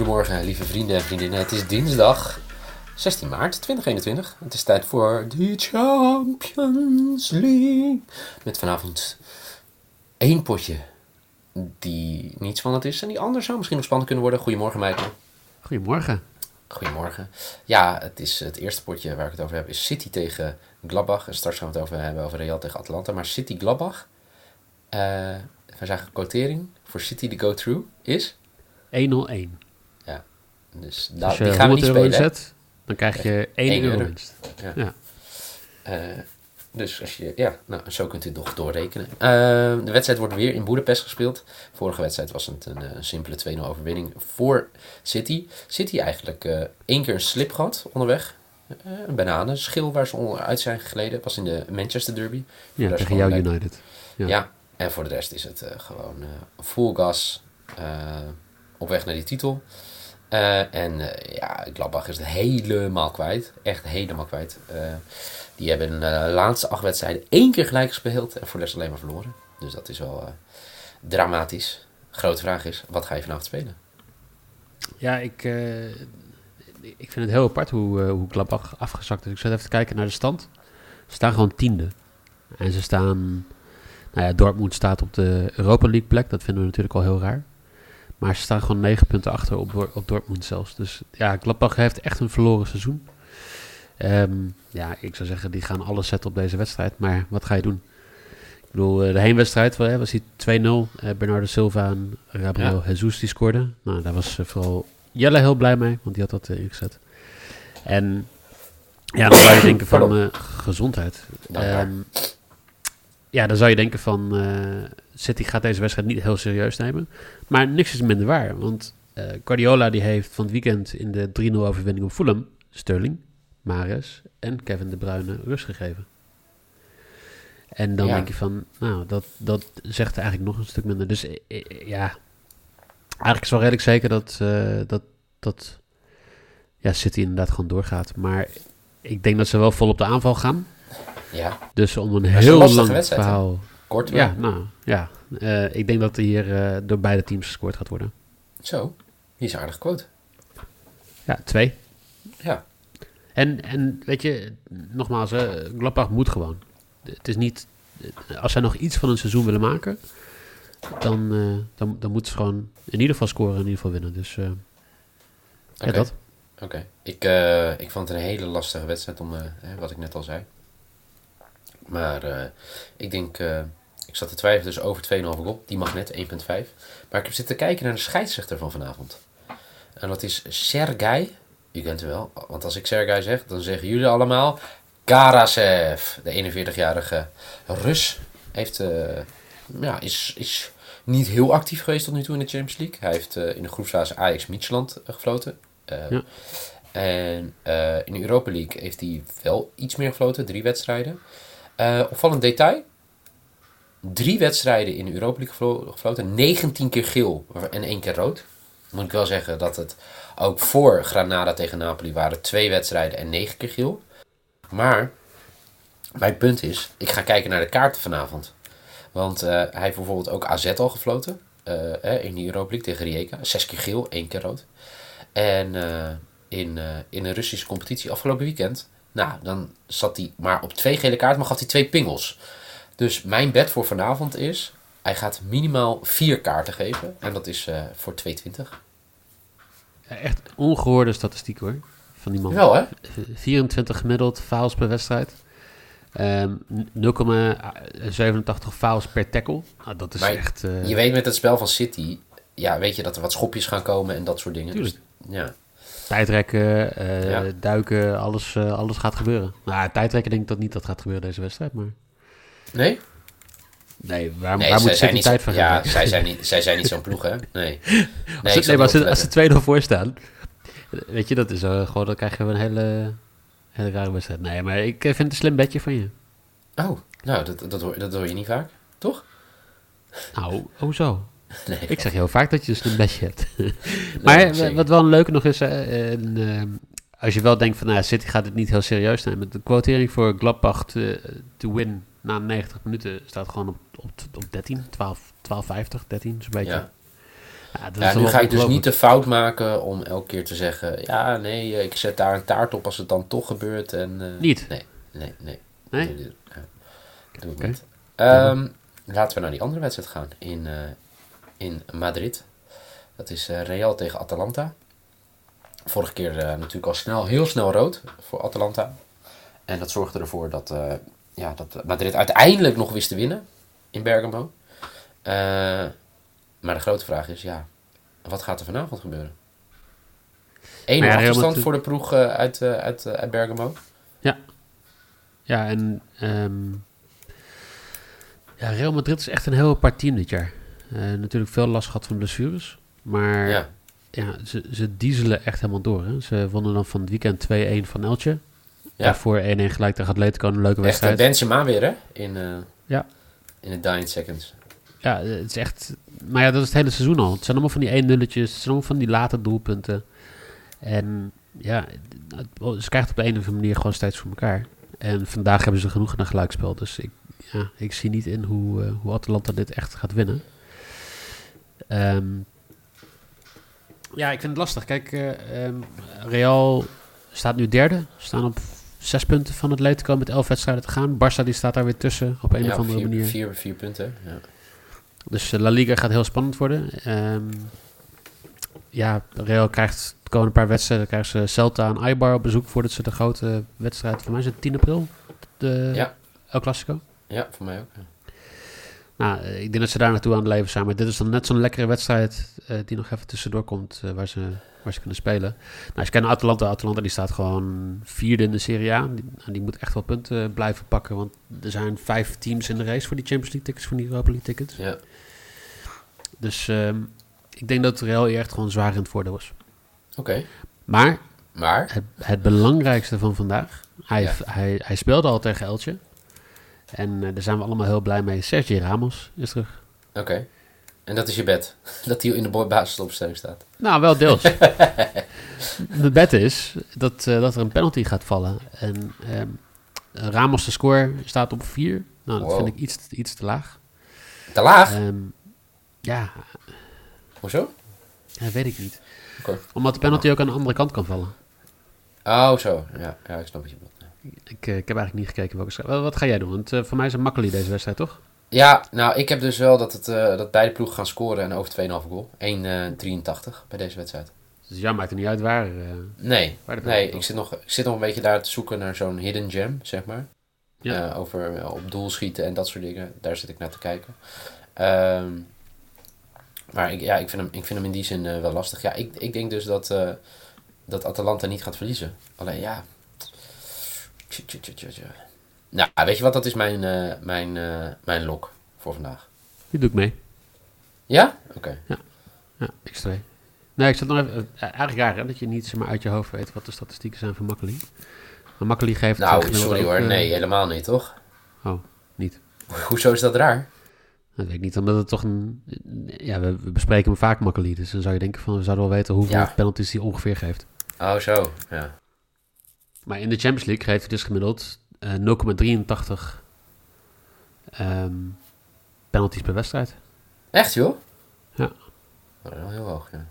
Goedemorgen, lieve vrienden en vriendinnen. Het is dinsdag 16 maart 2021. Het is tijd voor de Champions League. Met vanavond één potje die niet spannend is en die anders zou misschien nog spannend kunnen worden. Goedemorgen, Michael. Goedemorgen. Goedemorgen. Ja, het, is het eerste potje waar ik het over heb is City tegen Gladbach. En straks gaan we het over hebben over Real tegen Atlanta. Maar City Gladbach. Uh, wij zagen quotering voor City de go-through is 1-0-1. Dus da, die gaan we niet spelen. Dan krijg je 1 euro, winst. Ja. ja. Uh, dus als je, ja, nou, zo kunt u toch doorrekenen. Uh, de wedstrijd wordt weer in Boedapest gespeeld. Vorige wedstrijd was het een, een simpele 2-0 overwinning voor City. City eigenlijk uh, één keer een slip gehad onderweg. Uh, een bananenschil waar ze onderuit zijn gegleden. Was in de Manchester Derby. Ja, tegen jou United. Ja. ja. en voor de rest is het gewoon full gas op weg naar die titel. Uh, en uh, ja, Gladbach is het helemaal kwijt. Echt helemaal kwijt. Uh, die hebben de laatste acht wedstrijden één keer gelijk gespeeld en voor de rest alleen maar verloren. Dus dat is wel dramatisch. Grote vraag is, wat ga je vanavond spelen? Ja, ik, ik vind het heel apart hoe, hoe Gladbach afgezakt is. Ik zat even kijken naar de stand. Ze staan gewoon tiende. En ze staan... Nou ja, Dortmund staat op de Europa League plek. Dat vinden we natuurlijk al heel raar. Maar ze staan gewoon negen punten achter op, op Dortmund zelfs. Dus ja, Gladbach heeft echt een verloren seizoen. Um, ja, ik zou zeggen, die gaan alles zetten op deze wedstrijd. Maar wat ga je doen? Ik bedoel, eh, de heenwedstrijd was hij 2-0. Uh, Bernardo Silva en Gabriel ja. Jesus die scoorden. Nou, daar was uh, vooral Jelle heel blij mee, want die had dat ingezet. En ja, dan zou je denken van uh, gezondheid. Um, ja, dan zou je denken van City gaat deze wedstrijd niet heel serieus nemen. Maar niks is minder waar. Want uh, Guardiola die heeft van het weekend in de 3-0 overwinning op Fulham... Sterling, Mares en Kevin De Bruyne rust gegeven. En dan denk je van, nou, dat, dat zegt eigenlijk nog een stuk minder. Dus eh, eh, ja, eigenlijk is wel redelijk zeker dat, uh, dat, dat ja, City inderdaad gewoon doorgaat. Maar ik denk dat ze wel vol op de aanval gaan. Ja. Dus om een heel lang verhaal... Kort Ja, nou, ja. Uh, ik denk dat er hier uh, door beide teams gescoord gaat worden. Zo, hier is aardig quote. Ja, twee. Ja. En, en weet je, nogmaals, uh, Gladbach moet gewoon. Het is niet, als zij nog iets van een seizoen willen maken, dan, dan, dan moeten ze gewoon in ieder geval scoren en in ieder geval winnen. Dus okay. ja, dat. Oké, ik, ik vond het een hele lastige wedstrijd, om, wat ik net al zei. Maar ik denk ik zat te twijfelen dus over 2,5 goal. Die mag net, 1,5. Maar ik heb zitten kijken naar de scheidsrechter van vanavond. En dat is Sergei. U kent hem wel. Want als ik Sergei zeg, dan zeggen jullie allemaal... Karasev. De 41-jarige Rus. Heeft, uh, ja, is, is niet heel actief geweest tot nu toe in de Champions League. Hij heeft uh, in de groepsfase Ajax Mietjeland uh, gefloten. Ja. En in de Europa League heeft hij wel iets meer gefloten. Drie wedstrijden. Opvallend detail drie wedstrijden in de Europa League gefloten. 19 keer geel en één keer rood. Moet ik wel zeggen dat het ook voor Granada tegen Napoli waren twee wedstrijden en negen keer geel. Maar mijn punt is, ik ga kijken naar de kaarten vanavond. Want uh, hij heeft bijvoorbeeld ook AZ al gefloten. Uh, in de Europa League tegen Rijeka. Zes keer geel, één keer rood. En in, in een Russische competitie afgelopen weekend. Nou, dan zat hij maar op twee gele kaarten, maar gaf hij twee pingels. Dus mijn bed voor vanavond is, hij gaat minimaal vier kaarten geven. En dat is uh, voor 220. Echt ongehoorde statistiek hoor, van die man. Wel hè? 24 gemiddeld fouls per wedstrijd. Um, ehm, 0,87 fouls per tackle. Nou, dat is echt... Uh... Je weet met het spel van City, ja, weet je dat er wat schopjes gaan komen en dat soort dingen. Dus, ja. Tijdrekken, uh, ja. duiken, alles, uh, alles gaat gebeuren. Nou, tijdrekken denk ik dat niet dat gaat gebeuren deze wedstrijd, maar... Nee? Nee, waar, nee, waar moet ze die tijd van Ja, zij zijn niet, zij zijn niet zo'n ploeg, hè? Nee. nee, als, nee maar als, ze, als ze 2-0 voor staan, weet je, dat is uh, gewoon, dan krijg je een hele, hele rare wedstrijd. Nee, maar ik vind het een slim bedje van je. Oh, nou, dat, dat, hoor, dat hoor je niet vaak, toch? Nou, hoezo? Nee. Ik zeg heel vaak dat je een slim bedje hebt. maar nee, wat wel een leuke nog is, een, uh, als je wel denkt van, nou, City gaat het niet heel serieus nemen. De quotering voor Gladbach to win na 90 minuten staat gewoon op, op, op 13, 12, 12, 50, 13, zo'n beetje. Ja. Ja, nu ga ik dus niet de fout maken om elke keer te zeggen... Ja, nee, eh, ik zet daar een taart op als het dan toch gebeurt. En, eh, Niet? Nee, nee, nee. Nee? Ja, doe ik niet. Ehm, laten we naar die andere wedstrijd gaan. In, eh, in Madrid. Dat is eh, Real tegen Atalanta. Vorige keer eh, natuurlijk al snel, heel snel rood voor Atalanta. En dat zorgde ervoor dat, eh, ja, dat Madrid uiteindelijk nog wist te winnen in Bergamo. Maar de grote vraag is, ja, wat gaat er vanavond gebeuren? 1 Maar ja, achterstand voor de ploeg uit, uit, uit Bergamo. Ja, en ehm, ja, Real Madrid is echt een heel apart team dit jaar. Eh, natuurlijk veel last gehad van blessures. Maar ja. Ja, ze, ze dieselen echt helemaal door. Hè. Ze wonnen dan van het weekend 2-1 van Elche. Ja. Daarvoor 1-1 gelijk tegen Atletico. Een leuke echt wedstrijd. eh, Benzema weer, hè? In, eh, Ja. in de dying seconds. Ja, het is echt... Maar ja, dat is het hele seizoen al. Het zijn allemaal van die 1 nulletjes. Het zijn allemaal van die late doelpunten. En ja, ze krijgt op de een of andere manier gewoon steeds voor elkaar. En vandaag hebben ze genoeg een gelijkspel. Dus ik, ja, ik zie niet in hoe, eh, hoe Atalanta dit echt gaat winnen. Ehm, ja, ik vind het lastig. Kijk, eh, ehm, Real staat nu derde. Staan op zes punten van Atletico met elf wedstrijden te gaan. Barça die staat daar weer tussen op een ja, of andere vier, manier. Vier, vier punten. Ja. Dus eh, La Liga gaat heel spannend worden. Ehm, ja, Real krijgt de komende paar wedstrijden krijgen ze Celta en Eibar op bezoek voordat ze de grote wedstrijd, voor mij is het 10 april, de Ja. El Clasico. ja, voor mij ook. ja. Nou, eh, ik denk dat ze daar naartoe aan het leven zijn. Maar dit is dan net zo'n lekkere wedstrijd eh, die nog even tussendoor komt eh, waar, ze, waar ze kunnen spelen. Nou, als je kijkt naar Atalanta, Atalanta die staat gewoon vierde in de Serie A. Die, die moet echt wel punten blijven pakken. Want er zijn vijf teams in de race voor die Champions League tickets, voor die Europa League tickets. Ja. Dus ehm, ik denk dat Real echt gewoon zwaar in het voordeel is. Oké. Maar Maar, het, het belangrijkste van vandaag, hij, Ja. hij, hij speelde al tegen Elche. En eh, daar zijn we allemaal heel blij mee. Sergio Ramos is terug. oké. En dat is je bed. Dat hij in de basisopstelling staat. Nou, wel deels. de bet is dat, eh, dat er een penalty gaat vallen. En ehm, Ramos de score staat op 4. Nou, dat vind ik iets, iets te laag. Te laag? Ehm, ja, Hoezo? ja, weet ik niet. Oké. Omdat de penalty ook aan de andere kant kan vallen. Oh, zo. Ja, ja ik snap wat je bedoelt. Ik, eh, ik heb eigenlijk niet gekeken welke schrijf. Wat ga jij doen? Want eh, voor mij is het makkelijk deze wedstrijd, toch? Ja, nou, ik heb dus wel dat, het, eh, dat beide ploegen gaan scoren en over 2,5 goal. 1,83 bij deze wedstrijd. Dus ja, maakt er niet uit waar. eh, Nee, waar nee ik, zit nog, ik zit nog een beetje daar te zoeken naar zo'n hidden gem, zeg maar. Ja. Over op doel schieten en dat soort dingen. Daar zit ik naar te kijken. Ehm, maar ik, ja, ik, vind hem, ik vind hem in die zin wel lastig. Ja, ik, ik denk dus dat, dat Atalanta niet gaat verliezen. Alleen ja. Nou, weet je wat? Dat is mijn, eh, mijn, eh, mijn lok voor vandaag. Die doe ik mee. Ja? Oké. Ja, x2. Nee, ik zat nog even... eh, eigenlijk raar hè, dat je niet zeg maar, uit je hoofd weet wat de statistieken zijn van Makkeli. Maar Makkeli geeft... eh, Nou, sorry ook, hoor. eh, Nee, helemaal niet, toch? Oh, niet. Hoezo is dat raar? Dat weet ik niet, omdat het toch een... Ja, we, we bespreken hem vaak Makkeli. Dus dan zou je denken van, we zouden wel weten hoeveel Ja. penalties hij ongeveer geeft. Oh, zo. Ja. Maar in de Champions League geeft hij dus gemiddeld eh 0,83 ehm, penalties per wedstrijd. Echt, joh? Ja. Oh, dat is wel heel hoog, ja.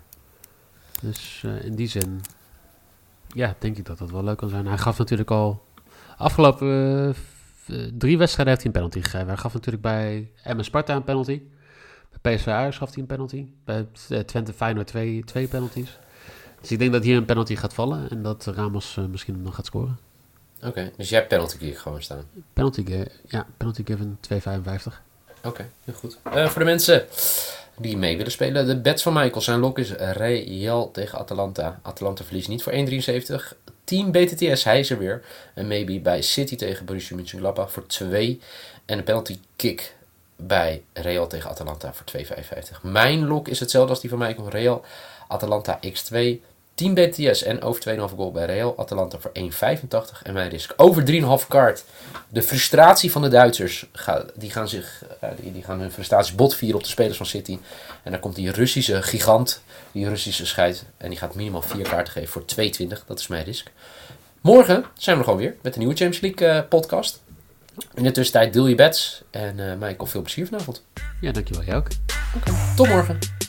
Dus eh, in die zin, ja, denk ik dat dat wel leuk kan zijn. Hij gaf natuurlijk al afgelopen eh, drie wedstrijden heeft hij een penalty gegeven. Hij gaf natuurlijk bij Emmen Sparta een penalty. Bij PSV Ajax gaf hij een penalty. Bij Twente Feyenoord twee, twee penalties. Dus ik denk dat hier een penalty gaat vallen en dat Ramos eh, misschien nog gaat scoren. Oké, dus jij hebt penalty kick gewoon staan. Penalty, ja, penalty given 2,55. Oké, heel goed. Eh, voor de mensen die mee willen spelen, de bets van Michael. Zijn lok is Real tegen Atalanta. Atalanta verliest niet voor 1,73. Team BTTS, hij is er weer. En maybe bij City tegen Borussia Mönchengladbach voor 2. En een penalty kick bij Real tegen Atalanta voor 2,55. Mijn lok is hetzelfde als die van Michael. Real, Atalanta x2. Team BTS en over 2,5 goal bij Real. Atalanta voor 1,85. En mijn risk over 3,5 kaart. De frustratie van de Duitsers. die, gaan zich, eh, die, gaan hun frustraties botvieren op de spelers van City. En dan komt die Russische gigant. Die Russische scheid. En die gaat minimaal 4 kaarten geven voor 2,20. Dat is mijn risk. Morgen zijn we er gewoon weer met een nieuwe Champions League eh, podcast. In de tussentijd deel je bets. En eh Michael, veel plezier vanavond. Ja, dankjewel. Jij ook. Tot morgen.